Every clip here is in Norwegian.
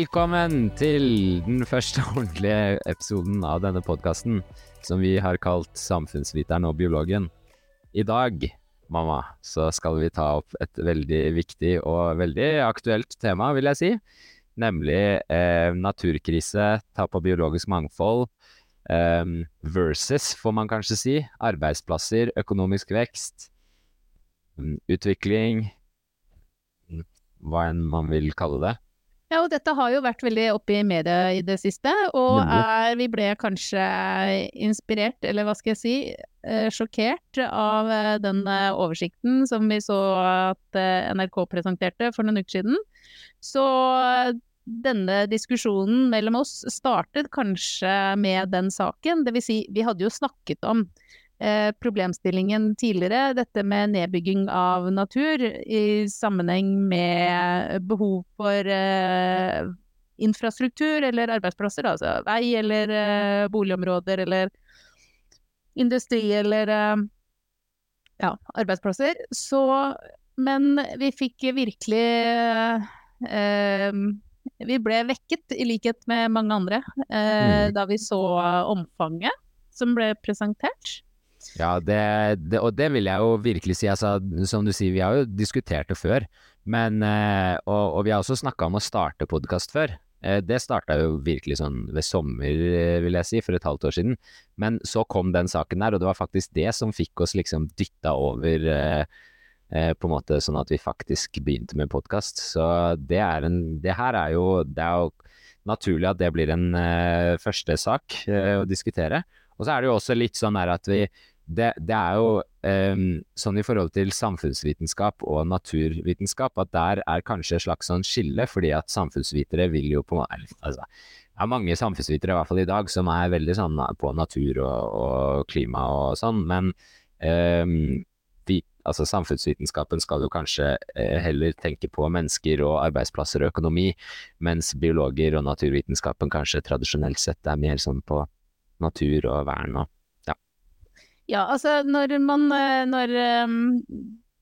Velkommen til den første ordentlige episoden av denne podkasten, som vi har kalt Samfunnsviteren og biologen. I dag, mamma, så skal vi ta opp et veldig viktig og veldig aktuelt tema, vil jeg si. Nemlig eh, naturkrise, tap av biologisk mangfold, eh, versus, får man kanskje si, arbeidsplasser, økonomisk vekst, utvikling, hva enn man vil kalle det. Ja, og dette har jo vært veldig oppe i media i det siste, og er, vi ble kanskje inspirert, eller hva skal jeg si, eh, sjokkert av eh, den eh, oversikten som vi så at NRK presenterte for noen uker siden. Så denne diskusjonen mellom oss startet kanskje med den saken, det vil si, vi hadde jo snakket om Eh, problemstillingen tidligere, dette med nedbygging av natur i sammenheng med behov for eh, infrastruktur eller arbeidsplasser, altså vei eller eh, boligområder eller industri eller eh, ja, arbeidsplasser. Så Men vi fikk virkelig eh, Vi ble vekket, i likhet med mange andre, mm. da vi så omfanget som ble presentert. Ja, det, det, og det vil jeg jo virkelig si. Altså, som du sier, vi har jo diskutert det før. Men, eh, og, og vi har også snakka om å starte podkast før. Eh, det starta jo virkelig sånn ved sommer, vil jeg si, for et halvt år siden. Men så kom den saken der, og det var faktisk det som fikk oss liksom dytta over eh, på en måte sånn at vi faktisk begynte med podkast. Så det er en Det her er jo Det er jo naturlig at det blir en første sak å diskutere. Og så er det jo også litt sånn der at vi det, det, er jo um, sånn i forhold til samfunnsvitenskap og naturvitenskap, at der er kanskje et slags sånn skille, fordi at samfunnsvitere vil jo på altså, Det er mange samfunnsvitere, i hvert fall i dag, som er veldig sånn på natur og, og klima og sånn, men um, vi, altså samfunnsvitenskapen skal jo kanskje uh, heller tenke på mennesker og arbeidsplasser og økonomi, mens biologer og naturvitenskapen kanskje tradisjonelt sett er mer sånn på natur og vern og ja, altså når man eh, Når um,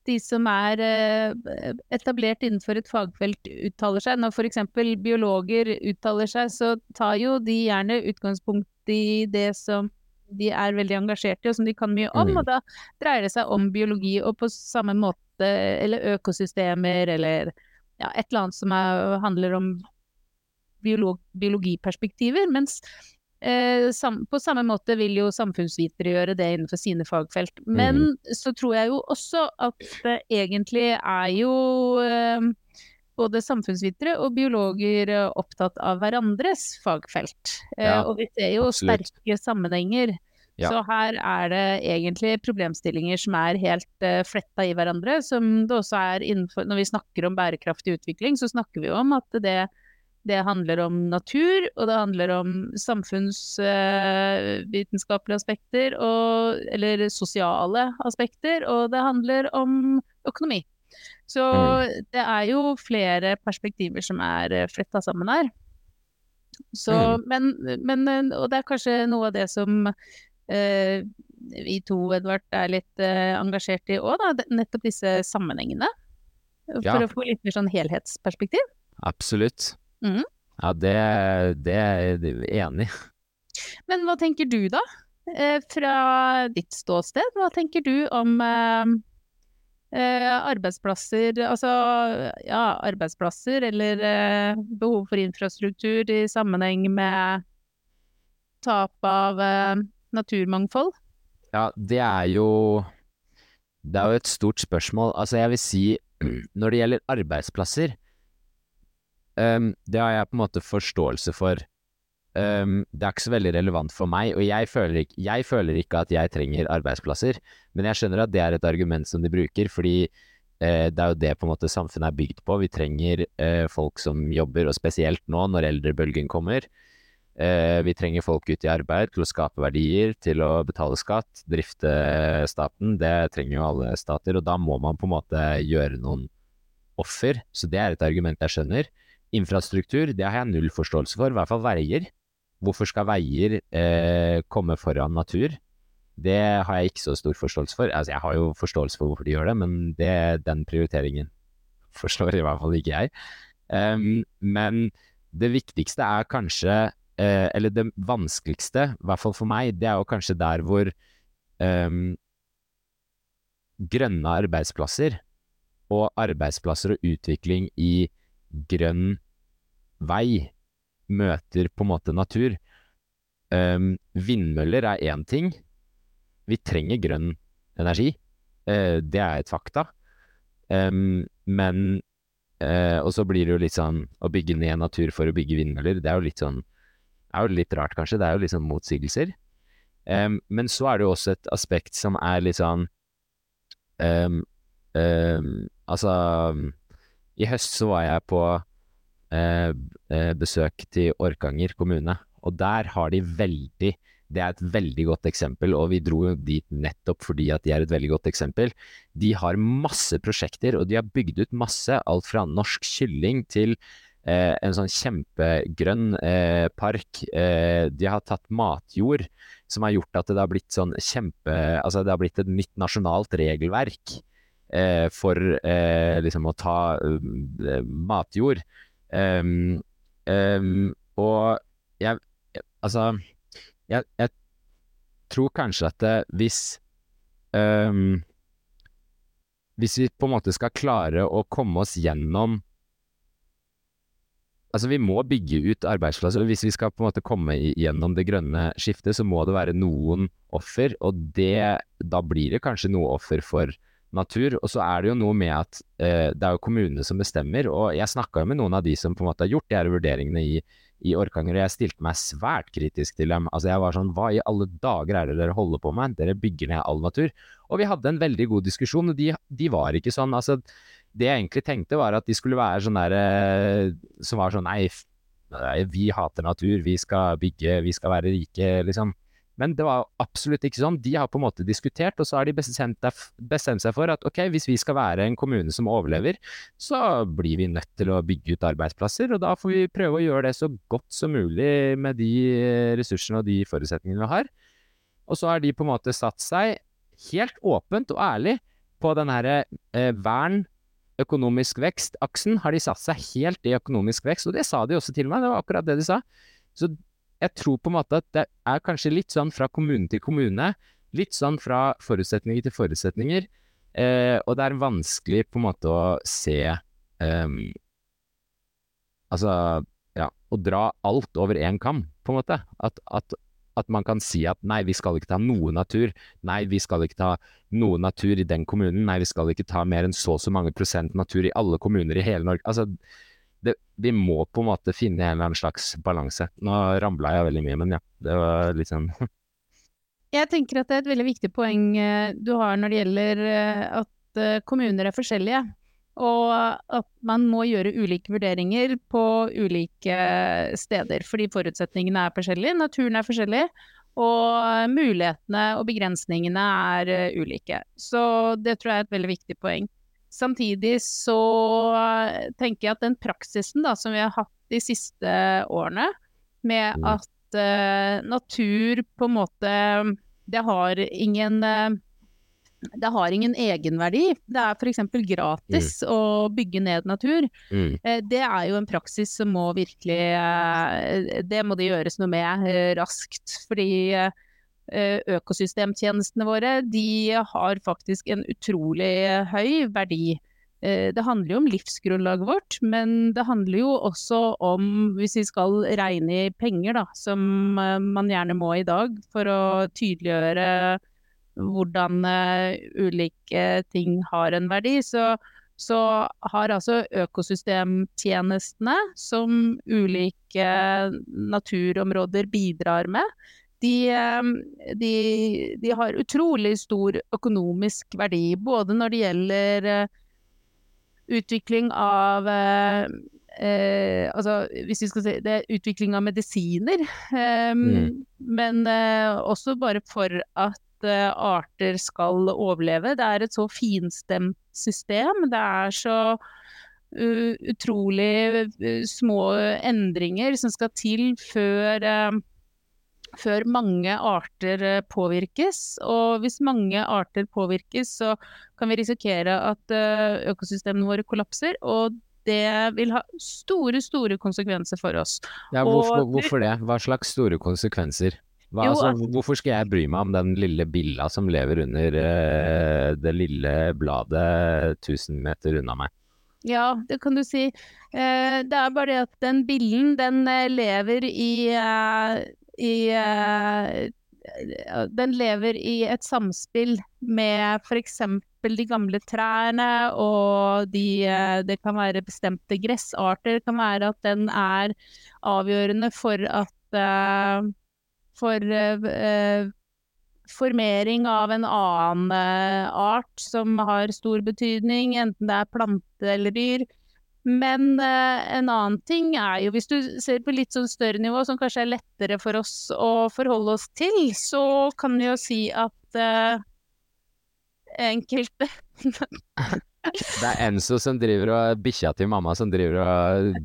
de som er uh, etablert innenfor et fagfelt uttaler seg, når f.eks. biologer uttaler seg, så tar jo de gjerne utgangspunkt i det som de er veldig engasjert i, og som de kan mye om. Mm. Og da dreier det seg om biologi, og på samme måte, eller økosystemer, eller ja, et eller annet som er, handler om biolog, biologiperspektiver. Mens Eh, på samme måte vil jo samfunnsvitere gjøre det innenfor sine fagfelt. Men mm. så tror jeg jo også at det egentlig er jo eh, både samfunnsvitere og biologer eh, opptatt av hverandres fagfelt. Eh, ja, og vi ser jo absolutt. sterke sammenhenger. Ja. Så her er det egentlig problemstillinger som er helt uh, fletta i hverandre. Som det også er innenfor Når vi snakker om bærekraftig utvikling, så snakker vi jo om at det det handler om natur, og det handler om samfunnsvitenskapelige uh, aspekter, og, eller sosiale aspekter, og det handler om økonomi. Så mm. det er jo flere perspektiver som er uh, fletta sammen her. Så, mm. men, men, eh, Og det er kanskje noe av det som uh, vi to, Edvard, er litt engasjert i òg, nettopp disse sammenhengene. For ja. å få litt mer sånn helhetsperspektiv. Absolutt. Mm. Ja, det, det er jeg enig i. Men hva tenker du da? Eh, fra ditt ståsted, hva tenker du om eh, eh, arbeidsplasser, altså ja, arbeidsplasser eller eh, behov for infrastruktur i sammenheng med tap av eh, naturmangfold? Ja, det er jo Det er jo et stort spørsmål. Altså, jeg vil si når det gjelder arbeidsplasser, Um, det har jeg på en måte forståelse for. Um, det er ikke så veldig relevant for meg, og jeg føler, ikke, jeg føler, ikke, at jeg trenger arbeidsplasser, men jeg skjønner at det er et argument som de bruker, fordi uh, det er jo det på en måte samfunnet er bygd på. Vi trenger uh, folk som jobber, og spesielt nå når eldrebølgen kommer. Uh, vi trenger folk ute i arbeid til å skape verdier, til å betale skatt, drifte staten. Det trenger jo alle stater, og da må man på en måte gjøre noen offer. Så det er et argument jeg skjønner. Infrastruktur, det har jeg null forståelse for, i hvert fall veier. Hvorfor skal veier eh, komme foran natur? Det har jeg ikke så stor forståelse for. Altså, jeg har jo forståelse for hvorfor de gjør det, men det, den prioriteringen forstår i hvert fall ikke jeg. Um, men det viktigste er kanskje eh, Eller det vanskeligste, i hvert fall for meg, det er jo kanskje der hvor um, grønne arbeidsplasser og arbeidsplasser og utvikling i grønn vei møter på en måte natur. Um, vindmøller er én ting. Vi trenger grønn energi. Uh, det er et fakta. Um, men uh, Og så blir det jo litt sånn å bygge ned natur for å bygge vindmøller. Det er jo litt sånn er jo litt rart, kanskje. Det er jo litt sånn motsigelser. Um, men så er det jo også et aspekt som er litt sånn Altså I høst så var jeg på eh, besøk til Orkanger kommune, og der har de veldig det er et veldig godt eksempel, og vi dro dit nettopp fordi at de er et veldig godt eksempel. De har masse prosjekter, og de har bygd ut masse, alt fra norsk kylling til eh, en sånn kjempegrønn eh, park. Eh, de har tatt matjord, som har gjort at det har blitt sånn kjempe Altså det har blitt et nytt nasjonalt regelverk eh, for eh, liksom å ta uh, matjord. Um, um, og jeg, Altså jeg, jeg, tror kanskje at det, hvis um, Hvis vi på en måte skal klare å komme oss gjennom Altså, vi må bygge ut arbeidsplasser. Hvis vi skal på en måte komme gjennom det grønne skiftet, så må det være noen offer. Og det, da blir det kanskje noe offer for natur. Og så er det jo noe med at eh, det er jo kommunene som bestemmer. Og jeg snakka jo med noen av de som på en måte har gjort de her vurderingene i i Orkanger, og jeg stilte meg svært kritisk til dem. Altså Jeg var sånn, hva i alle dager er det dere holder på med? Dere bygger ned all natur. Og vi hadde en veldig god diskusjon, og de, de var ikke sånn. altså Det jeg egentlig tenkte, var at de skulle være sånn der eh, Som var sånn nei, vi hater natur, vi skal bygge, vi skal være rike, liksom. Men det var absolutt ikke sånn. De har på en måte diskutert, og så har de bestemt, bestemt, seg for at ok, hvis vi skal være en kommune som overlever, så blir vi nødt til å bygge ut arbeidsplasser, og da får vi prøve å gjøre det så godt som mulig med de ressursene og de forutsetningene vi har. Og så har de på en måte satt seg helt åpent og ærlig på den herre eh, vern økonomisk vekst-aksen har de satt seg helt i økonomisk vekst, og det sa de også til meg, det var akkurat det de sa. Så jeg tror på en måte at det er kanskje litt sånn fra kommune til kommune. Litt sånn fra forutsetninger til forutsetninger. Eh, og det er vanskelig på en måte å se um, Altså, ja, å dra alt over én kam, på en måte. At, at, at, man kan si at nei, vi skal ikke ta noe natur. Nei, vi skal ikke ta noe natur i den kommunen. Nei, vi skal ikke ta mer enn så og så mange prosent natur i alle kommuner i hele Norge. Altså, det, vi må på en måte finne en eller annen slags balanse. Nå ramla jeg veldig mye, men ja, det var litt sånn Jeg tenker at det er et veldig viktig poeng eh, du har når det gjelder eh, at eh, kommuner er forskjellige. Og at man må gjøre ulike vurderinger på ulike steder, fordi forutsetningene er forskjellige, naturen er forskjellig, og mulighetene og begrensningene er ulike. Så det tror jeg er et veldig viktig poeng. Samtidig så tenker jeg at den praksisen da, som vi har hatt de siste årene, med mm. at uh, natur på en måte Det har ingen uh, det har ingen egenverdi. Det er f.eks. gratis mm. å bygge ned natur. Mm. Eh, det er jo en praksis som må virkelig Det må det gjøres noe med raskt. Fordi Eh, økosystemtjenestene våre, de har faktisk en utrolig høy verdi. Eh, det handler jo om livsgrunnlaget vårt, men det handler jo også om, hvis vi skal regne i penger, da, som eh, man gjerne må i dag for å tydeliggjøre hvordan ulike ting har en verdi, så, så har altså økosystemtjenestene, som ulike naturområder bidrar med, de, ehm, de, de, har utrolig stor økonomisk verdi, både når det gjelder eh, utvikling av eh, eh, altså, hvis vi skal si det er utvikling av medisiner, eh, mm. men eh, også bare for at eh, arter skal overleve. Det er et så finstemt system. Det er så utrolig små endringer som skal til før før mange arter eh, påvirkes. Og hvis mange arter påvirkes, så kan vi risikere at eh, økosystemene våre kollapser. Og det vil ha store, store konsekvenser for oss. Ja, hvorfor, hvorfor det? Hva slags store konsekvenser? Hva, Jo, altså, hvorfor skal jeg bry meg om den lille billa som lever under uh, det lille bladet 1000 meter unna meg? Ja, det kan du si. Eh, det er bare det at den billen, den eh, lever i, eh, i uh, Den lever i et samspill med f.eks. de gamle trærne, og de, uh, det kan være bestemte gressarter. Det kan være at den er avgjørende for at uh, For formering av en annen art som har stor betydning, enten det er plante eller dyr. Men eh, en annen ting er jo, hvis du ser på litt sånn større nivå, som kanskje er lettere for oss å forholde oss til, så kan vi jo si at eh, enkelte Det er Enzo som driver og bikkja til mamma som driver og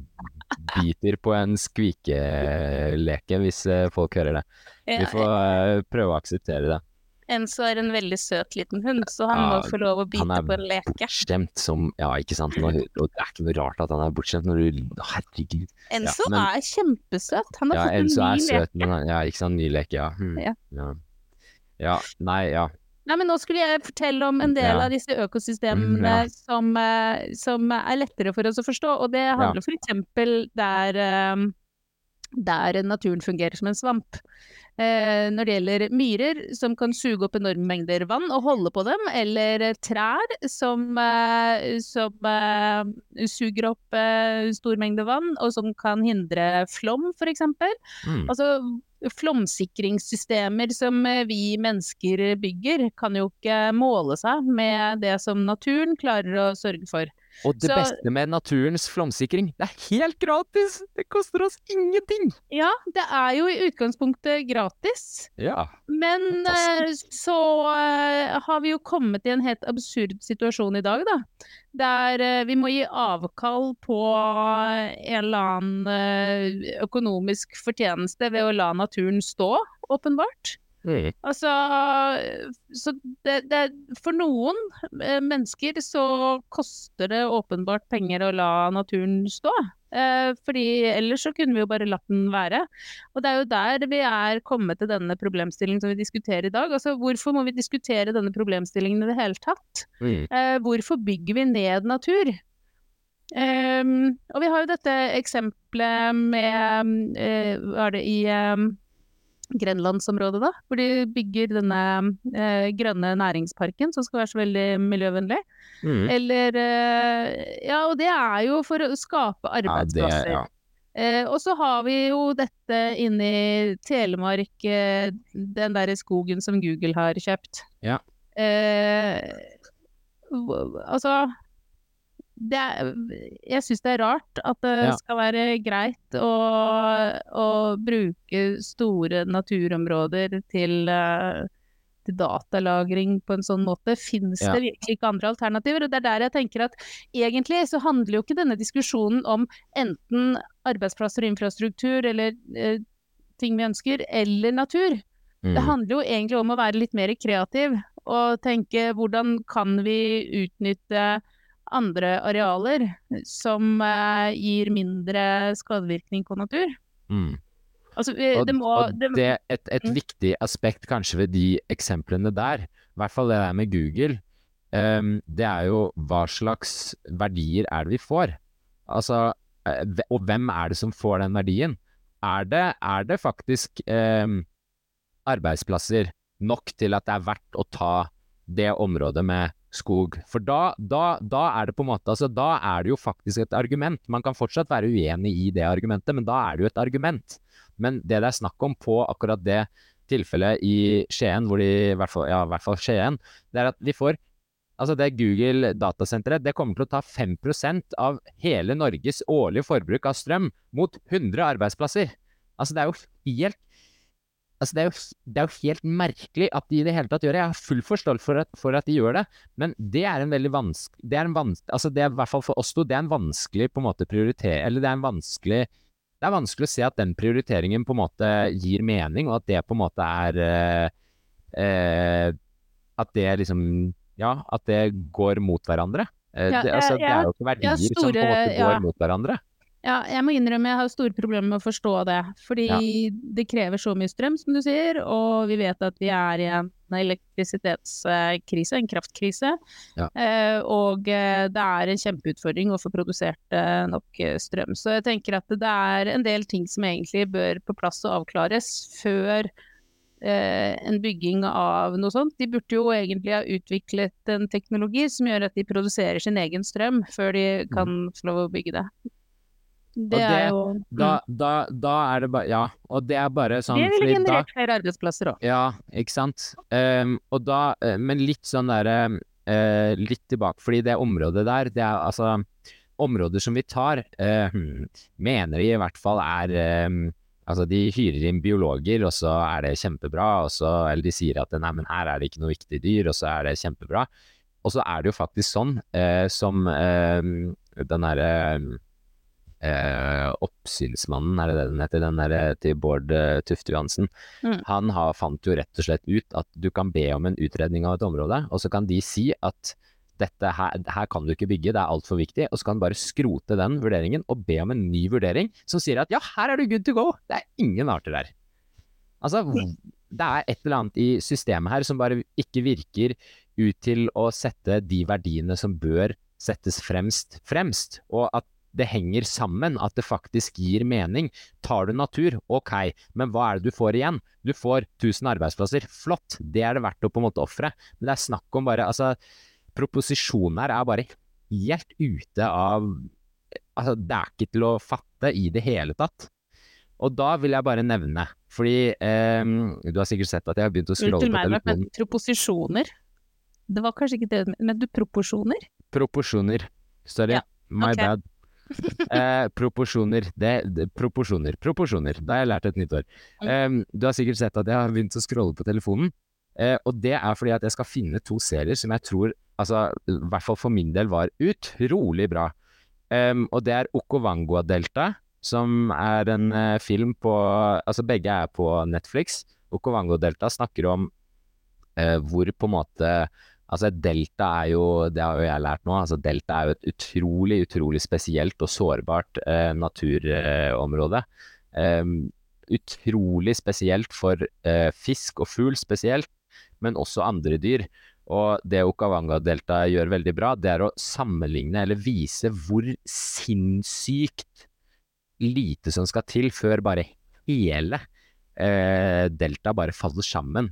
biter på en skvikeleke, hvis eh, folk hører det. Vi får eh, prøve å akseptere det. Enzo er en veldig søt liten hund, så han Ja, må få lov å bite på en leke. Han er Bortskjemt som Ja, ikke sant. Nå, og det er ikke noe rart at han er bortskjemt når du Herregud. Enzo men- er kjempesøt. Han har Ja, fått en Enzo ny leke. søt, men ja, ikke sant. Ny leke, ja. Hmm. Ja. ja. Ja, nei, ja. Nei, men nå skulle jeg fortelle om en del Ja. av disse økosystemene Mm, ja. som, eh, som er lettere for oss å forstå, og det handler for eksempel der, eh, der naturen fungerer som en svamp. Eh, når det gjelder myrer som kan suge opp enorme mengder vann og holde på dem, eller eh, trær som, eh, som suger opp stor mengde vann, og som kan hindre flom, eksempel. Mm. Altså, flomsikringssystemer som vi mennesker bygger, kan jo ikke måle seg med det som naturen klarer å sørge for. Og det Så- beste med naturens flomsikring, det er helt gratis! Det koster oss ingenting! Ja, det er jo i utgangspunktet gratis, Ja. men fantastisk. så uh, har vi jo kommet i en helt absurd situasjon i dag, da. Der uh, vi må gi avkall på en eller annen uh, økonomisk fortjeneste ved å la naturen stå, åpenbart. Mm. Altså, så det, det, for noen eh, mennesker så koster det åpenbart penger å la naturen stå. Eh, fordi ellers så kunne vi jo bare latt den være. Og det er jo der vi er kommet til denne problemstillingen som vi diskuterer i dag. Altså, hvorfor må vi diskutere denne problemstillingen i det hele tatt? Mm. Eh, hvorfor bygger vi ned natur? Eh, og vi har jo dette eksempelet med eh, Var det i eh, Grenlandsområdet, da? Hvor de bygger denne eh, grønne næringsparken som skal være så veldig miljøvennlig. Mm. Eller eh, Ja, og det er jo for å skape Ja, det, arbeidsplasser. ja. Eh, og så har vi jo dette inne i Telemark, eh, den derre skogen som Google har kjøpt. Ja. Eh, altså det er, jeg syns det er rart at det Ja. skal være greit å, å bruke store naturområder til, eh, til datalagring på en sånn måte. Finnes Ja. det virkelig ikke andre alternativer? Og det er der jeg tenker at egentlig så handler jo ikke denne diskusjonen om enten arbeidsplasser og infrastruktur eller eh, ting vi ønsker, eller natur. Det Mm. handler jo egentlig om å være litt mer kreativ og tenke hvordan kan vi utnytte andre arealer som eh, gir mindre skadevirkning på natur. Mm. Altså, det må og det, det, et, et Mm. viktig aspekt kanskje ved de eksemplene der, i hvert fall det der med Google, um, det er jo hva slags verdier er det vi får? Altså, eh, og hvem er det som får den verdien? Er det, er det faktisk um, arbeidsplasser nok til at det er verdt å ta det området med skog? For da, da, da er det på en måte altså, Da er det jo faktisk et argument. Man kan fortsatt være uenig i det argumentet, men da er det jo et argument. Men det det er snakk om på akkurat det tilfellet i Skien, hvor de, i hvert fall, ja, i hvert fall Skien, det er at de får Altså det Google datasenteret det kommer til å ta 5% av hele Norges årlige forbruk av strøm mot 100 arbeidsplasser. Altså det er jo helt Altså det er, jo, det er jo helt merkelig at de i det hele tatt gjør det. Jeg har full forståelse for for at de gjør det, men det er en veldig vanskelig Det er en vanskelig, altså det er i hvert fall for oss to, det er en vanskelig på en måte prioritere... Eller det er en vanskelig Det er vanskelig å se at den prioriteringen på en måte gir mening, og at det på en måte er eh, eh, At det liksom Ja, at det går mot hverandre. Eh, Ja, det, altså, jeg- det er jo ikke verdier som på en måte går ja. mot hverandre. Ja, jeg må innrømme jeg har store problemer med å forstå det. Fordi Ja. det krever så mye strøm, som du sier, og vi vet at vi er i en elektrisitetskrise, en kraftkrise. Ja. Eh, og eh, det er en kjempeutfordring å få produsert eh, nok strøm. Så jeg tenker at det er en del ting som egentlig bør på plass og avklares før eh, en bygging av noe sånt. De burde jo egentlig ha utviklet en teknologi som gjør at de produserer sin egen strøm før de kan få lov å bygge det. Det, det- er jo Da, da, da er det bare Ja, og det er bare mm. sånn Det ville generert flere arbeidsplasser òg. Ja, ikke sant. Um, og da, eh, men litt sånn derre uh, Litt tilbake, fordi det området der, det er altså Områder som vi tar, hmm, mener de i hvert fall er um, Altså, de hyrer inn biologer, og så er det kjempebra, og så Eller de sier at nei, men her er det ikke noe viktig dyr, og så er det kjempebra. Og så er det jo faktisk sånn eh, som eh, den derre eh, Oppsynsmannen, er det det den heter? Den der, til Bård eh, Tufte Johansen. Mm. Han har, fant jo rett og slett ut at du kan be om en utredning av et område, og så kan de si at dette her, her kan du ikke bygge, det er altfor viktig, og så kan du bare skrote den vurderingen og be om en ny vurdering som sier at ja, her er du good to go, det er ingen arter der. Altså, det er et eller annet i systemet her som bare ikke virker ut til å sette de verdiene som bør settes fremst, fremst, og at det henger sammen, at det faktisk gir mening. Tar du natur, ok, men hva er det du får igjen? Du får 1000 arbeidsplasser, flott, det er det verdt å på en måte ofre. Men det er snakk om bare, altså, proposisjonen her er bare helt ute av Altså, det er ikke til å fatte i det hele tatt. Og da vil jeg bare nevne, fordi eh, du har sikkert sett at jeg har begynt å scrolle Unnskyld på meg, men telefonen. proposisjoner? Det var kanskje ikke det, men du proporsjoner? Proporsjoner. Sorry, Ja, my okay. bad. Eh, proporsjoner. Det, det, proporsjoner. Proporsjoner. Da har jeg lært et nytt ord. Mm. Eh, du har sikkert sett at jeg har begynt å scrolle på telefonen. Eh, og det er fordi at jeg skal finne to serier som jeg tror, altså i hvert fall for min del, var utrolig bra. Em, og det er Okovangoa-delta, som er en eh, film på Altså begge er på Netflix. Okovangoa-delta snakker om eh, hvor på en måte Altså, delta er jo, det har jo jeg lært nå, altså delta er jo et utrolig, utrolig spesielt og sårbart eh, naturområde. Eh, utrolig spesielt for eh, fisk og fugl spesielt, men også andre dyr. Og det Okavanga-deltaet gjør veldig bra, det er å sammenligne eller vise hvor sinnssykt lite som skal til før bare hele eh, deltaet bare faller sammen.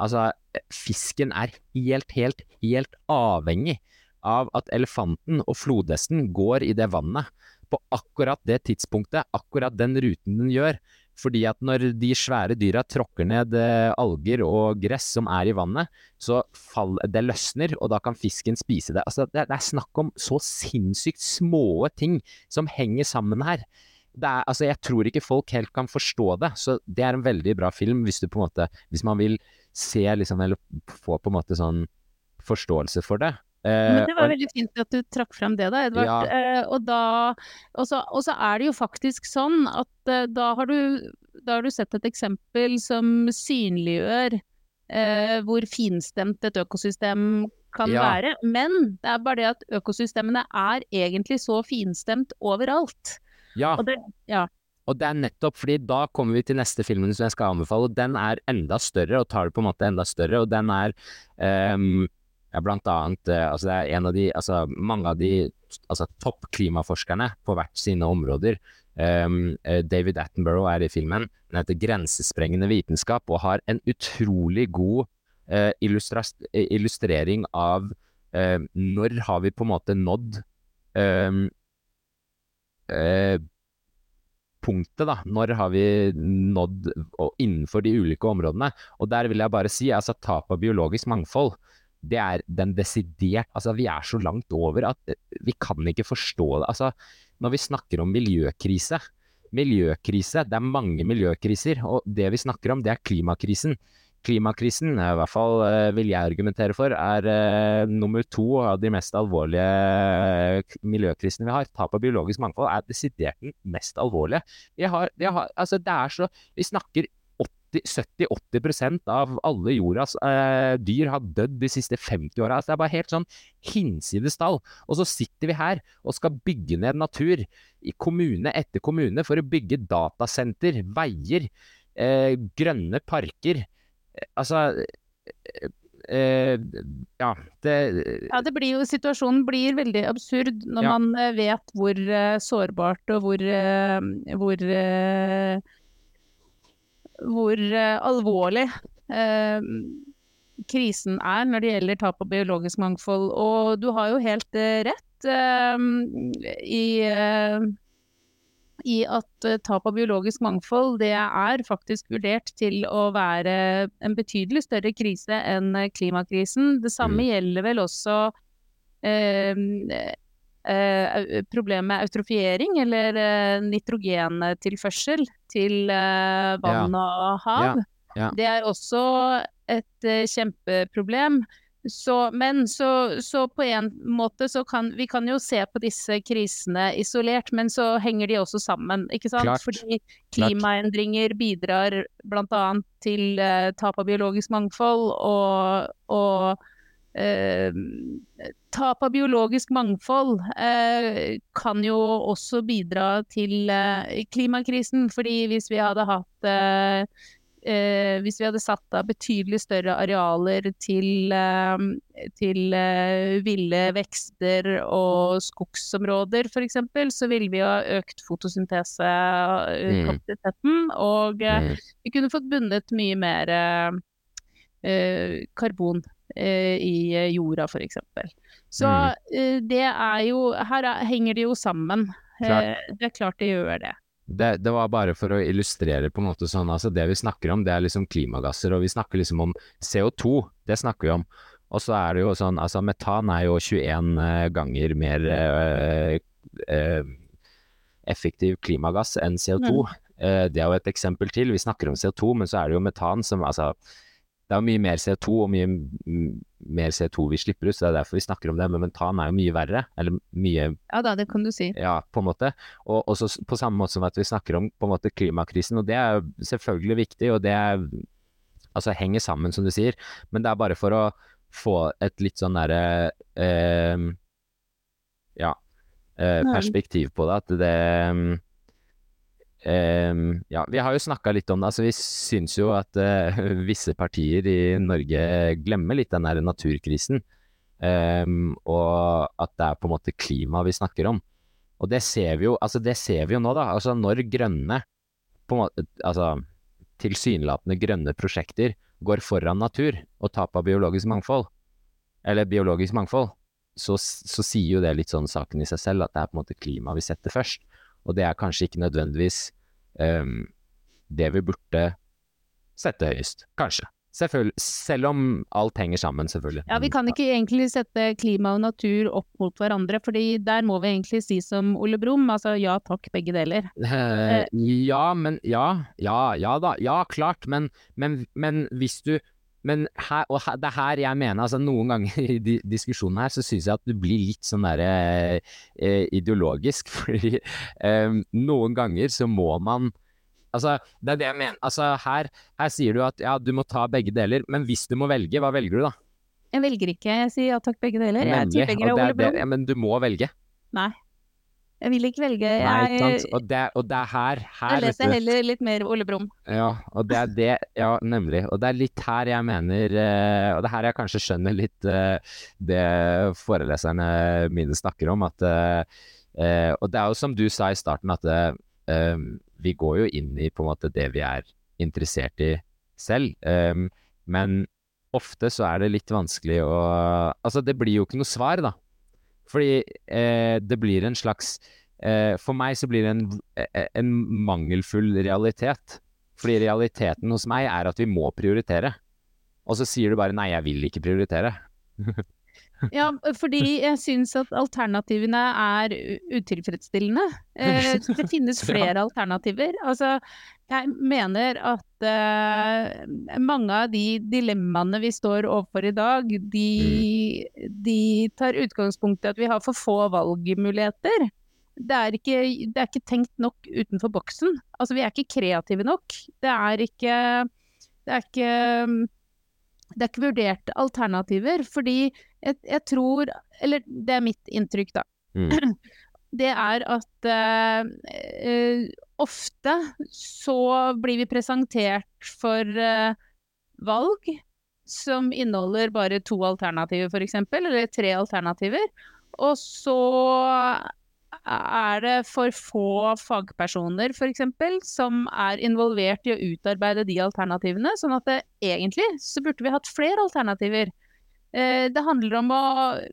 Altså, fisken er helt, helt, helt avhengig av at elefanten og flodhesten går i det vannet på akkurat det tidspunktet, akkurat den ruten den gjør. Fordi at når de svære dyra tråkker ned eh, alger og gress som er i vannet, så fall, det løsner, og da kan fisken spise det. Altså, det, er snakk om så sinnssykt små ting som henger sammen her. Er, altså, jeg tror ikke folk helt kan forstå det, så det er en veldig bra film hvis måte Hvis man vil se liksom, eller få på en måte sånn forståelse for det. Eh, Men det var veldig fint at du trakk frem det, da, Edvard. Ja. Eh, og, da, og, så, og så er det jo faktisk sånn at eh, da, har du, da har du sett et eksempel som synliggjør eh, hvor finstemt et økosystem kan Ja. være. Men det er bare det at økosystemene er egentlig så finstemt overalt. ja, det, ja. Og det er nettopp fordi da kommer vi til neste filmen som jeg skal anbefale, og den er enda større, og tar det på en måte enda større, og den er um, ja, blant annet eh, altså det er en av de, altså mange av de altså toppklimaforskerne på hvert sine områder. Eh, David Attenborough er i filmen. Den heter 'Grensesprengende vitenskap' og har en utrolig god uh, illustrering av uh, når har vi på en måte nådd um, eh, punktet, da. Når har vi nådd innenfor de ulike områdene? Og der vil jeg bare si, altså tap av biologisk mangfold, det er den desidert Altså, vi er så langt over at eh, vi kan ikke forstå det. Altså, når vi snakker om miljøkrise Miljøkrise, det er mange miljøkriser, og det vi snakker om, det er klimakrisen. Klimakrisen, i hvert fall eh, vil jeg argumentere for, er eh, nummer to av de mest alvorlige eh, miljøkrisene vi har. Tap av biologisk mangfold er desidert den mest alvorlige. Vi har, vi har, altså det er så Vi snakker 70-80% av alle jordas eh, dyr har dødd de siste 50 åra. Altså, det er bare helt sånn hinsides tall. Og så sitter vi her og skal bygge ned natur i kommune etter kommune for å bygge datasenter, veier, eh, grønne parker. Altså eh, eh, ja, det Ja, det blir jo, situasjonen blir veldig absurd når Ja. man eh, vet hvor eh, sårbart og hvor, hvor, hvor alvorlig krisen er når det gjelder tap av biologisk mangfold. Og du har jo helt rett i i at eh, tap av biologisk mangfold det er faktisk vurdert til å være en betydelig større krise enn eh, klimakrisen. Det samme Mm. gjelder vel også eh, eh, problemet med eutrofiering, eller eh, nitrogentilførsel til eh, vann og hav. ja. Det er også et kjempeproblem. Så, men så, så på en måte så kan vi kan jo se på disse krisene isolert, men så henger de også sammen, ikke sant? Klart. Fordi klimaendringer bidrar bl.a. til eh, tap av biologisk mangfold og, og eh, tap av biologisk mangfold eh, kan jo også bidra til eh, klimakrisen, fordi hvis vi hadde hatt eh, eh, hvis vi hadde satt av betydelig større arealer til, eh, til eh, ville vekster og skogsområder f.eks., så ville vi ha økt fotosyntese-kapasiteten. Og eh, Mm. vi kunne fått bundet mye mer eh, eh, karbon eh, i eh, jorda f.eks. Så Mm. eh, det er jo Her er, henger det jo sammen. Klart. Eh, det er klart det gjør det. Det, det var bare for å illustrere på en måte sånn, altså det vi snakker om det er liksom klimagasser, og vi snakker liksom om CO2, det snakker vi om. Og så er det jo sånn, altså metan er jo 21 eh, ganger mer øh, øh, effektiv klimagass enn CO2. Mm. det er jo et eksempel til, vi snakker om CO2, men så er det jo metan som, altså, det er jo mye mer CO2 og mye mm, mer CO2 vi slipper ut, så det er derfor vi snakker om det, men metan er jo mye verre, eller mye Ja da, det kan du si. ja, på en måte. Og også på samme måte som at vi snakker om på en måte klimakrisen, og det er jo selvfølgelig viktig, og det er, altså henger sammen, som du sier, men det er bare for å få et litt sånn derre eh, ja, eh, perspektiv på det, at det eh, ja, vi har jo snakka litt om det. altså Vi syns jo at uh, visse partier i Norge glemmer litt den der naturkrisen. Um, og at det er på en måte klima vi snakker om. Og det ser vi jo, altså det ser vi jo nå, da. Altså når grønne, på måte, altså tilsynelatende grønne prosjekter går foran natur og tap av biologisk mangfold, eller biologisk mangfold, så, så sier jo det litt sånn saken i seg selv, at det er på en måte klima vi setter først. Og det er kanskje ikke nødvendigvis um, det vi burde sette høyest. Kanskje. Selvfølgelig. Selv om alt henger sammen, selvfølgelig. Ja, vi kan ikke egentlig sette klima og natur opp mot hverandre, fordi der må vi egentlig si som Ole Brumm, altså ja takk, begge deler. Eh, ja, men Ja, ja, ja da. Ja, klart. Men, men, men hvis du men her, og her, det er her jeg mener, altså noen ganger i de, diskusjonen her, så syns jeg at du blir litt sånn derre eh, ideologisk. Fordi eh, noen ganger så må man Altså, det er det jeg mener. Altså, her, her sier du at ja, du må ta begge deler, men hvis du må velge, hva velger du da? Jeg velger ikke, jeg sier ja takk, begge deler. Jeg er tilhenger av Ole Brumm. ja, men du må velge. Jeg vil ikke velge. Jeg, Nei, Og det, og det er her, her jeg leser heller litt mer Ole Brumm. Ja, og det er det, ja, nemlig. Og det er litt her jeg mener, eh, og det er her jeg kanskje skjønner litt eh, det foreleserne mine snakker om, at eh, Og det er jo som du sa i starten, at vi går jo inn i på en måte det vi er interessert i selv, men ofte så er det litt vanskelig å Altså, det blir jo ikke noe svar, da. Fordi eh, det blir en slags eh, For meg så blir det en, eh, en mangelfull realitet. Fordi realiteten hos meg er at vi må prioritere. Og så sier du bare 'nei, jeg vil ikke prioritere'. Ja, fordi jeg syns at alternativene er utilfredsstillende. Eh, det finnes flere alternativer. Altså, jeg mener at uh, mange av de dilemmaene vi står overfor i dag, de, de tar utgangspunkt i at vi har for få valgmuligheter. Det er, ikke, det er ikke tenkt nok utenfor boksen. Altså, vi er ikke kreative nok. Det er ikke Det er ikke det er ikke vurdert alternativer, fordi jeg, jeg tror Eller det er mitt inntrykk, da. Mm. Det er at uh, uh, ofte så blir vi presentert for uh, valg som inneholder bare to alternativer, f.eks., eller tre alternativer. Og så er det for få fagpersoner f.eks. som er involvert i å utarbeide de alternativene. Sånn at det, egentlig så burde vi hatt flere alternativer. Eh, det handler om å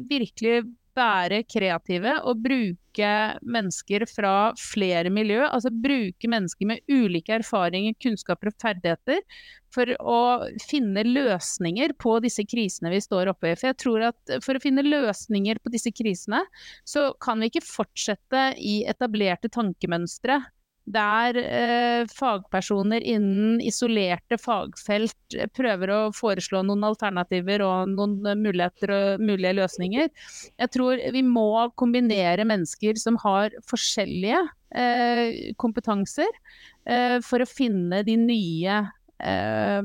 virkelig være kreative og bruke mennesker fra flere miljø. Altså bruke mennesker med ulike erfaringer, kunnskaper og ferdigheter for å finne løsninger på disse krisene vi står oppe i. For jeg tror at for å finne løsninger på disse krisene, så kan vi ikke fortsette i etablerte tankemønstre der eh, fagpersoner innen isolerte fagfelt eh, prøver å foreslå noen alternativer og noen muligheter og mulige løsninger. Jeg tror vi må kombinere mennesker som har forskjellige eh, kompetanser, eh, for å finne de nye, eh,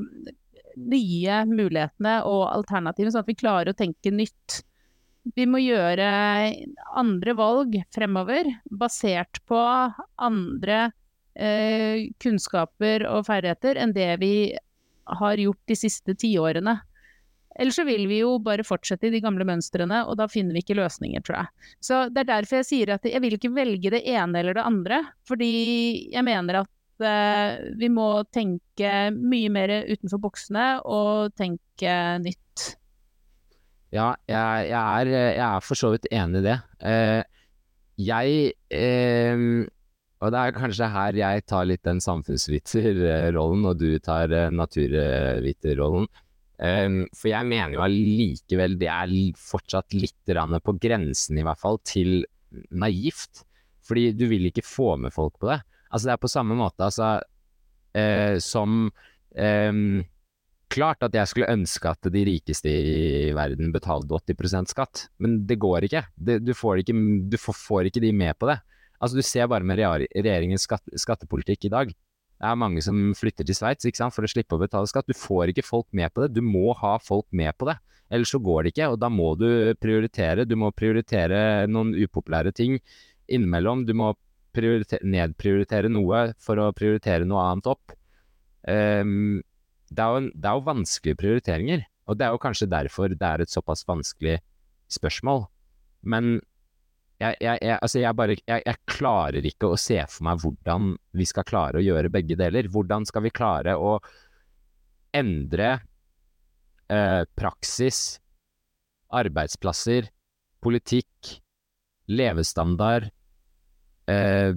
nye mulighetene og alternativene, sånn at vi klarer å tenke nytt vi må gjøre andre valg fremover, basert på andre eh, kunnskaper og ferdigheter enn det vi har gjort de siste tiårene. Ellers så vil vi jo bare fortsette i de gamle mønstrene, og da finner vi ikke løsninger, tror jeg. Så det er derfor jeg sier at jeg vil ikke velge det ene eller det andre, fordi jeg mener at eh, vi må tenke mye mer utenfor boksene og tenke nytt. Ja, jeg, jeg, er, jeg, er, for så vidt enig i det. Eh, jeg eh, Og det er kanskje her jeg tar litt den samfunnsviterrollen, og du tar eh, naturviterrollen. Eh, for jeg mener jo allikevel det er fortsatt litt på grensen, i hvert fall, til naivt. Fordi du vil ikke få med folk på det. Altså, det er på samme måte, altså, eh, som eh, klart at jeg skulle ønske at de rikeste i verden betalte 80% skatt, men det går ikke. Det, du, får ikke du får, ikke de med på det. Altså, du ser bare med regjeringens skatt, skattepolitikk i dag. Det er mange som flytter til Sveits for å slippe å betale skatt. Du får ikke folk med på det. Du må ha folk med på det. Ellers så går det ikke, og da må du prioritere. Du må prioritere noen upopulære ting innimellom. Du må nedprioritere noe for å prioritere noe annet opp. Um, det, er jo, det er jo vanskelige prioriteringer, og det er jo kanskje derfor det er et såpass vanskelig spørsmål. Men jeg, jeg, jeg, altså jeg, bare, jeg, klarer ikke å se for meg hvordan vi skal klare å gjøre begge deler. Hvordan skal vi klare å endre eh, praksis, arbeidsplasser, politikk, levestandard eh,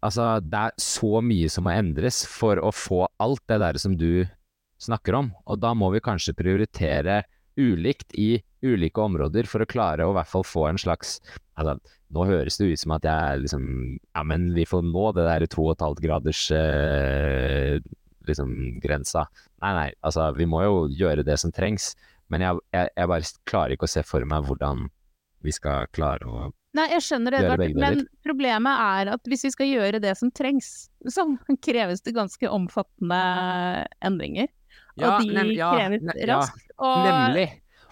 Altså, det er så mye som må endres for å få alt det der som du snakker om, og da må vi kanskje prioritere ulikt i ulike områder for å klare å i hvert fall få en slags altså, Nå høres det ut som at jeg liksom Ja, men vi får nå det der to og et halvt graders eh, liksom grensa. Nei, nei, altså vi må jo gjøre det som trengs. Men jeg, jeg, jeg bare klarer ikke å se for meg hvordan vi skal klare å Nei, jeg skjønner det, Edvard, men problemet er at hvis vi skal gjøre det som trengs, så kreves det ganske omfattende endringer. Ja, og de ja, kreves raskt. Ja, nemlig.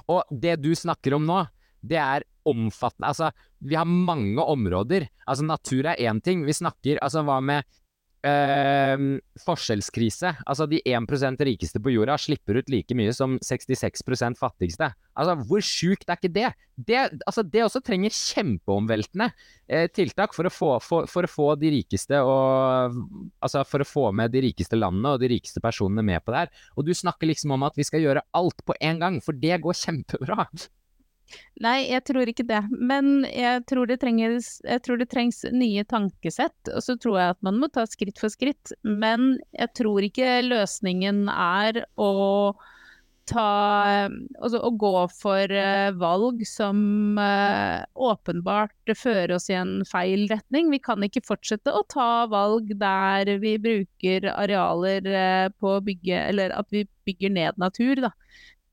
Og det du snakker om nå, det er omfattende Altså, vi har mange områder. Altså, natur er én ting. Vi snakker Altså, hva med øh, forskjellskrise? Altså, de 1% rikeste på jorda slipper ut like mye som 66% fattigste. Altså, hvor sjukt er ikke det? Det, altså, det også trenger kjempeomveltende eh, tiltak for å, få, for, for å, få, de rikeste og Altså, for å få med de rikeste landene og de rikeste personene med på det her. Og du snakker liksom om at vi skal gjøre alt på en gang, for det går kjempebra. Nei, jeg tror ikke det. Men jeg tror det, trenges, jeg tror det trengs nye tankesett. Og så tror jeg at man må ta skritt for skritt. Men jeg tror ikke løsningen er å ta Altså å gå for uh, valg som uh, åpenbart fører oss i en feil retning. Vi kan ikke fortsette å ta valg der vi bruker arealer uh, på å bygge Eller at vi bygger ned natur, da.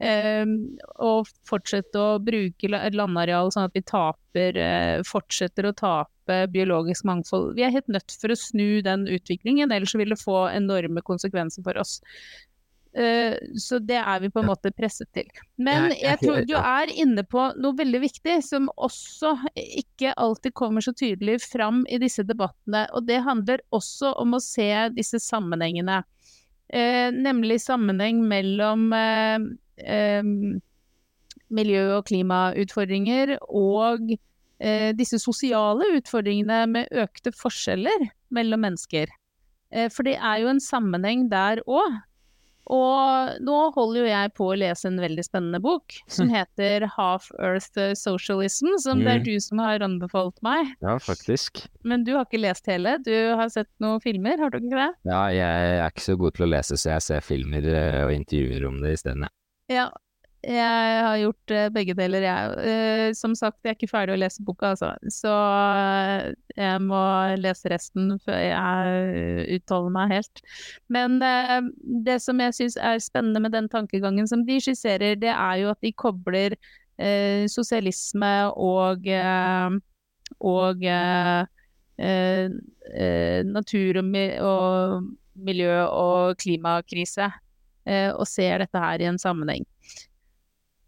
Ehm, og fortsette å bruke landareal sånn at vi taper, eh, fortsetter å tape biologisk mangfold. Vi er helt nødt for å snu den utviklingen, ellers vil det få enorme konsekvenser for oss. Eh, så det er vi på en måte presset til. Men jeg tror du er inne på noe veldig viktig, som også ikke alltid kommer så tydelig fram i disse debattene. Og det handler også om å se disse sammenhengene. Eh, nemlig sammenheng mellom miljø- og klimautfordringer og eh, disse sosiale utfordringene med økte forskjeller mellom mennesker. Eh, for det er jo en sammenheng der òg. Og nå holder jo jeg på å lese en veldig spennende bok som heter Half Earth Socialism, som det er mm. du som har anbefalt meg. Ja, faktisk. Men du har ikke lest hele? Du har sett noen filmer, har du ikke det? Ja, jeg er ikke så god til å lese, så jeg ser filmer eh, og intervjuer om det isteden. Ja, jeg har gjort uh, begge deler, jeg. Uh, som sagt, jeg er ikke ferdig å lese boka, altså. Så uh, jeg må lese resten før jeg uttaler meg helt. Men det som jeg syns er spennende med den tankegangen som de skisserer, det er jo at de kobler sosialisme og, og natur og, miljø og klimakrise, og ser dette her i en sammenheng.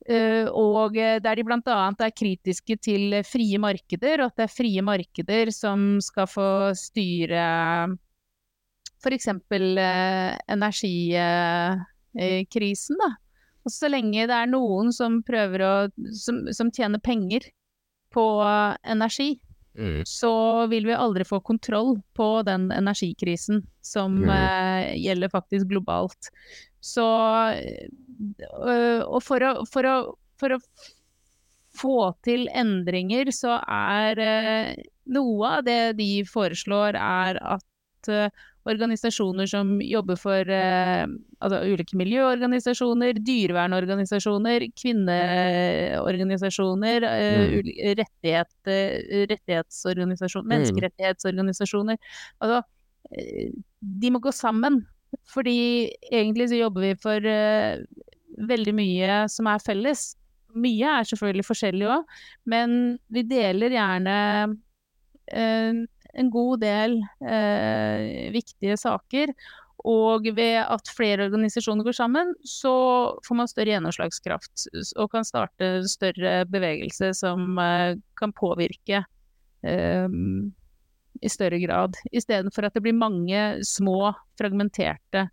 Uh, og eh, der de bl.a. er kritiske til frie markeder, og at det er frie markeder som skal få styre f.eks. Uh, energikrisen. Da. og så lenge det er noen som prøver å som, som tjener penger på energi, mm. så vil vi aldri få kontroll på den energikrisen som mm. gjelder faktisk globalt. Så øh, Og for å, for å, for å få til endringer, så er øh, noe av det de foreslår, er at øh, organisasjoner som jobber for altså ulike miljøorganisasjoner, dyrevernorganisasjoner, kvinneorganisasjoner, mm. rettighet, rettighetsorganisasjoner, mm. menneskerettighetsorganisasjoner Altså, de må gå sammen fordi egentlig så jobber vi for uh, veldig mye som er felles. Mye er selvfølgelig forskjellig òg, men vi deler gjerne uh, en god del uh, viktige saker. Og ved at flere organisasjoner går sammen, så får man større gjennomslagskraft og kan starte større bevegelse som kan påvirke um, i større grad, istedenfor at det blir mange små, fragmenterte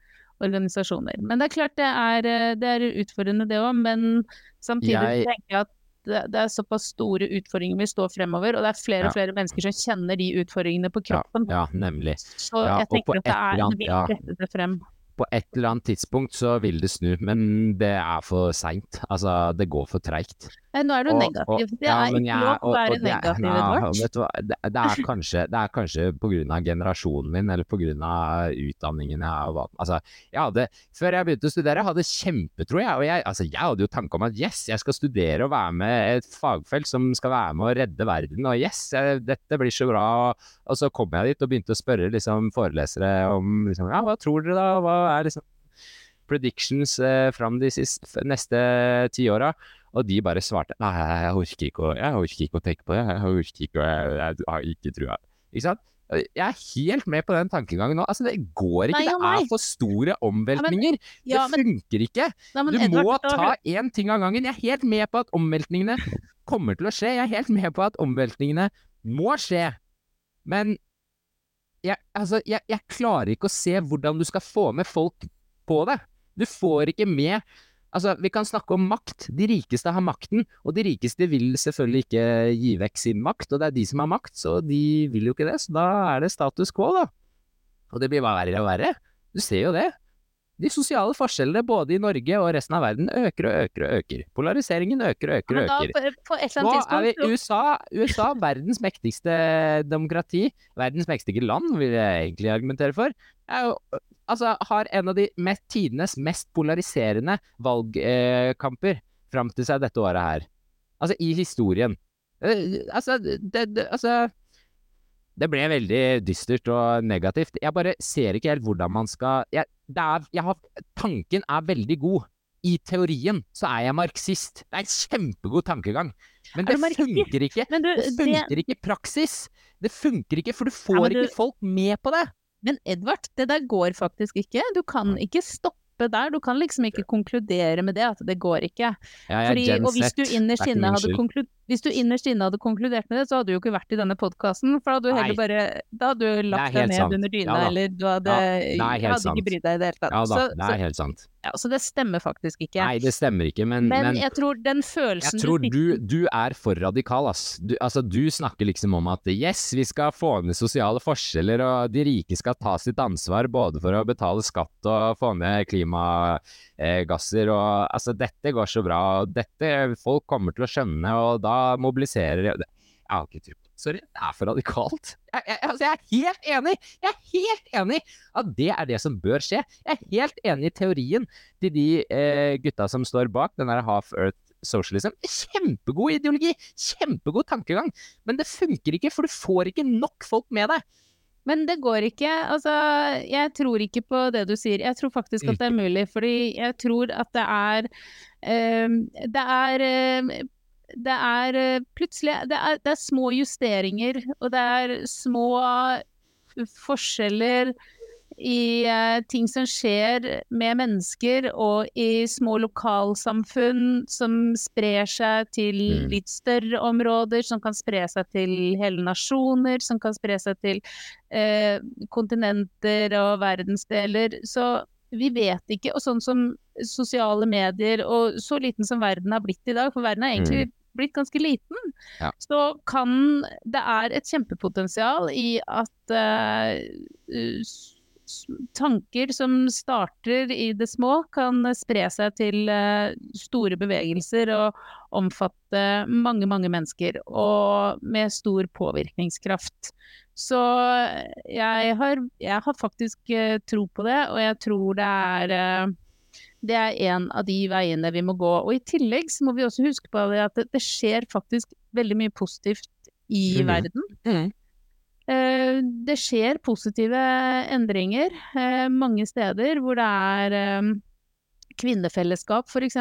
organisasjoner. Men det er klart det er, eh, det er utfordrende det òg, men samtidig jeg... tenker jeg at det, er såpass store utfordringer vi står fremover, og det er flere og flere mennesker som kjenner de utfordringene på kroppen. Ja, ja nemlig. Så ja, jeg tenker at det er en ja. rette det frem på et eller annet tidspunkt så vil det snu, men det er for seint. Altså, det går for treigt. Nå er du negativ. det er ikke lov å være negativ, Edvard. Det, det, er kanskje, det er kanskje på grunn av generasjonen min, eller på grunn av utdanningen jeg har valgt. Altså, jeg hadde, før jeg begynte å studere, hadde kjempetro, jeg. Og jeg, altså, jeg hadde jo tanke om at yes, jeg skal studere og være med et fagfelt som skal være med å redde verden, og yes, jeg, dette blir så bra. Og så kom jeg dit og begynte å spørre liksom, forelesere om liksom, ja, hva tror dere da, hva er liksom predictions eh, fram de siste, neste tiåra? Og de bare svarte nei, jeg orker ikke å, orker ikke å tenke på det, jeg orker ikke jeg, jeg har ikke trua. Ikke sant? Jeg er helt med på den tankegangen nå. Altså, det går ikke. Nei, det er for store omveltninger. Ja, men, ja, det funker ikke. Nei, du Edvard, må ta én ting av gangen. Jeg er helt med på at omveltningene kommer til å skje. Jeg er helt med på at omveltningene må skje. Men jeg, altså, jeg, jeg klarer ikke å se hvordan du skal få med folk på det. Du får ikke med Altså, vi kan snakke om makt. De rikeste har makten, og de rikeste vil selvfølgelig ikke gi vekk sin makt, og det er de som har makt, så de vil jo ikke det, så da er det status quo, da. Og det blir bare verre og verre. Du ser jo det. De sosiale forskjellene både i Norge og resten av verden øker og øker og øker. Polariseringen øker og øker og øker. Nå er vi USA, USA, verdens mektigste demokrati, verdens mektigste land, vil jeg egentlig argumentere for, er jo altså, har en av de mest, tidenes mest polariserende valgkamper eh, fram til seg dette året her. Altså, i historien. Eh, altså, det, det, altså det ble veldig dystert og negativt. Jeg bare ser ikke helt hvordan man skal jeg, er, jeg har, Tanken er veldig god. I teorien så er jeg marxist. Det er en kjempegod tankegang. Men det funker ikke. Du, det funker ikke i praksis. Det funker ikke, for du får ja, du... ikke folk med på det. Men Edvard, det der går faktisk ikke. Du kan ikke stoppe der. Du kan liksom ikke konkludere med det, at det går ikke. Ja, Fordi, og hvis du er innerst inne hadde hvis du innerst inne hadde konkludert med det, så hadde du jo ikke vært i denne podkasten. For da hadde du heller bare Da hadde du lagt deg ned sant. under dyna, Ja eller du hadde, Ja, hadde ikke brydd deg i det hele tatt. Ja da, så, det er helt sant. Så, ja, så det stemmer faktisk ikke. Nei, det stemmer ikke, men, men, men jeg tror den følelsen Jeg tror du du, er for radikal, ass. Du, altså, du snakker liksom om at yes, vi skal få ned sosiale forskjeller, og de rike skal ta sitt ansvar både for å betale skatt og få ned klimagasser, og altså, dette går så bra, og dette folk kommer til å skjønne, og da mobiliserer Jeg har ikke tro på. Sorry, det er for radikalt. Jeg, jeg, altså, jeg er helt enig! Jeg er helt enig at det er det som bør skje. Jeg er helt enig i teorien til de eh, gutta som står bak den der Half Earth Socialism. Kjempegod ideologi! Kjempegod tankegang! Men det funker ikke, for du får ikke nok folk med deg. Men det går ikke. Altså, jeg tror ikke på det du sier. Jeg tror faktisk at det er mulig, fordi jeg tror at det er eh, Det er eh, det er eh, plutselig det er, det er små justeringer, og det er små forskjeller i eh, ting som skjer med mennesker, og i små lokalsamfunn som sprer seg til Mm. litt større områder, som kan spre seg til hele nasjoner, som kan spre seg til eh, kontinenter og verdensdeler. Så vi vet ikke. Og sånn som sosiale medier, og så liten som verden har blitt i dag, for verden er egentlig blitt ganske liten, Ja. så kan Det er et kjempepotensial i at s- tanker som starter i det små, kan spre seg til eh, store bevegelser og omfatte mange, mange mennesker. Og med stor påvirkningskraft. Så jeg har, jeg har faktisk eh, tro på det, og jeg tror det er eh, det er en av de veiene vi må gå. Og i tillegg så må vi også huske på at det, det skjer faktisk veldig mye positivt i mm. verden. Eh, Det skjer positive endringer eh, mange steder hvor det er eh, kvinnefellesskap f.eks.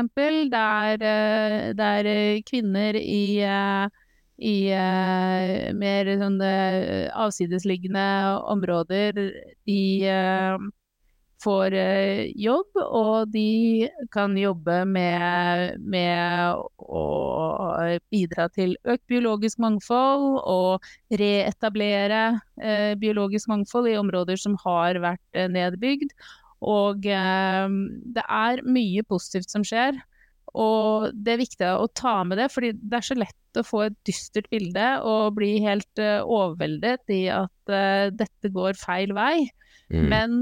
Der, eh, der eh, kvinner i, eh, i eh, mer sånn eh, avsidesliggende områder i eh, får eh, jobb, og de kan jobbe med, med å bidra til økt biologisk mangfold og reetablere eh, biologisk mangfold i områder som har vært eh, nedbygd. Og det er mye positivt som skjer. Og det er viktig å ta med det, fordi det er så lett å få et dystert bilde og bli helt overveldet i at dette går feil vei. Mm. Men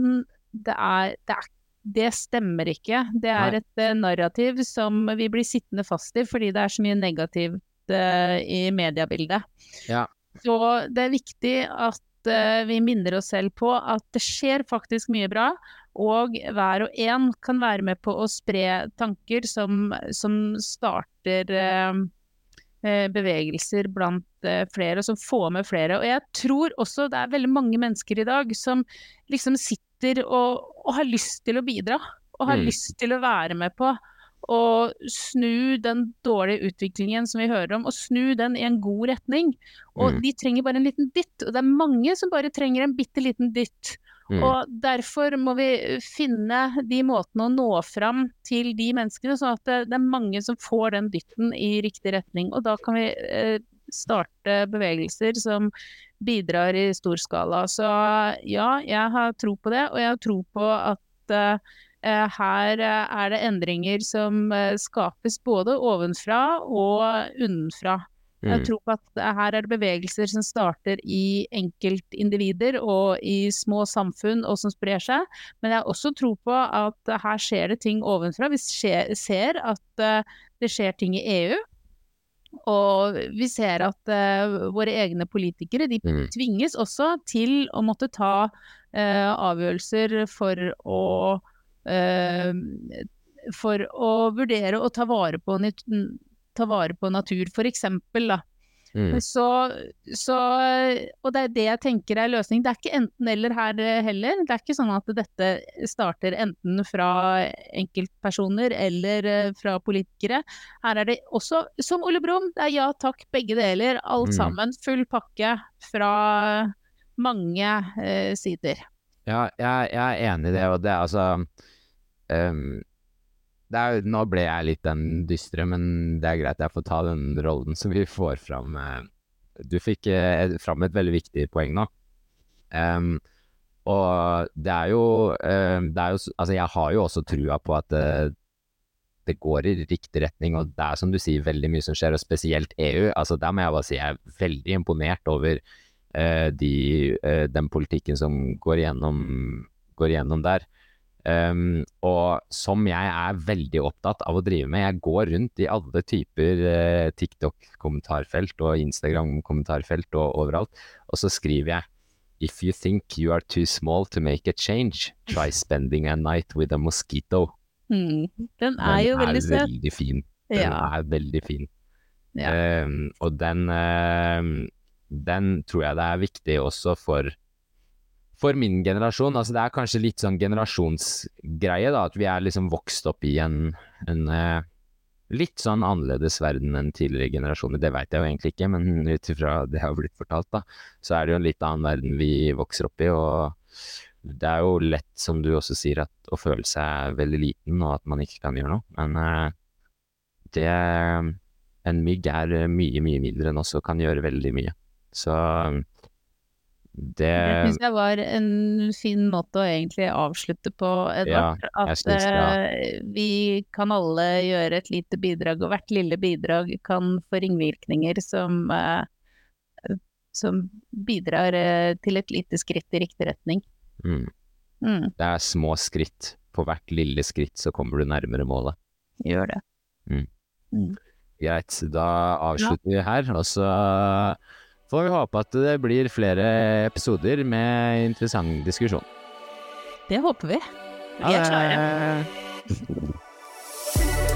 det er, det er det stemmer ikke. Det er Nei. et uh, narrativ som vi blir sittende fast i fordi det er så mye negativt uh, i mediebildet. Ja. Så det er viktig at eh, vi minner oss selv på at det skjer faktisk mye bra, og hver og en kan være med på å spre tanker som, som starter bevegelser blant flere, og som får med flere. Og jeg tror også det er veldig mange mennesker i dag som liksom sitter og, og har lyst til å bidra, og har Mm. lyst til å være med på å snu den dårlige utviklingen som vi hører om, og snu den i en god retning. Og Mm. de trenger bare en liten dytt, og det er mange som bare trenger en bitte liten dytt. Mm. Og derfor må vi finne de måtene å nå fram til de menneskene, sånn at det, det er mange som får den dytten i riktig retning. Og da kan vi eh, starte bevegelser som bidrar i stor skala. Så ja, jeg har tro på det, og jeg har tro på at eh, her eh, er det endringer som skapes både ovenfra og unnenfra. Jeg Mm. tror på at her er det bevegelser som starter i enkeltindivider og i små samfunn og som sprer seg. Men jeg har også tro på at her skjer det ting ovenfra. Vi ser at det skjer ting i EU. Og vi ser at uh, våre egne politikere de Mm. tvinges også til å måtte ta uh, avgjørelser for å uh, for å vurdere å ta vare på, ta vare på natur, for eksempel, da. Mm. Så, så, og det er det jeg tenker er løsning. Det er ikke enten-eller her eh, heller. Det er ikke sånn at dette starter enten fra enkeltpersoner eller eh, fra politikere. Her er det også, som Ole Brumm, det er ja takk, begge deler. Alt Mm. sammen. Full pakke fra mange eh, sider. Ja, jeg, jeg er enig i det, og det er altså det er, Nå ble jeg litt den dystre, men det er greit, jeg får ta den rollen som vi får fram. eh. Du fikk eh, fram et veldig viktig poeng nå. Um, og det er jo, eh, det er jo Altså, jeg har jo også trua på at det, det går i riktig retning, og det er som du sier, veldig mye som skjer, og spesielt EU. Altså, der må jeg bare si jeg er veldig imponert over uh, de, uh, den politikken som går igjennom, går igjennom der. Um, og som jeg er veldig opptatt av å drive med. Jeg går rundt i alle typer uh, TikTok-kommentarfelt og Instagram-kommentarfelt og overalt, og så skriver jeg If you think you are too small to make a change, try spending a night with a mosquito. Mm. Den Den er jo veldig søt. veldig fin. Den Ja. er veldig fin. Ja. Um, og den, uh, den tror jeg det er viktig også for, for min generasjon. Altså det er kanskje litt sånn generasjonsgreie, da, at vi er liksom vokst opp i en, en uh, litt sånn annerledes verden enn tidligere generasjoner. Det veit jeg jo egentlig ikke, men ut ifra det jeg har blitt fortalt, da, så er det jo en litt annen verden vi vokser opp i. og det er jo lett, som du også sier, at å føle seg veldig liten, og at man ikke kan gjøre noe. Men uh, det En mygg er mye, mye mindre enn oss og kan gjøre veldig mye. Så det Det syns jeg var en fin måte å egentlig avslutte på, Edvard. Ja, at det, ja. eh, vi kan alle gjøre et lite bidrag, og hvert lille bidrag kan få ringvirkninger som, eh, som bidrar eh, til et lite skritt i riktig retning. mm, Mm, det er små skritt. På hvert lille skritt så kommer du nærmere målet. gjør det. Greit, da avslutter vi her, og så Får håpe at det blir flere episoder med interessant diskusjon. Det håper vi. Vi er klare.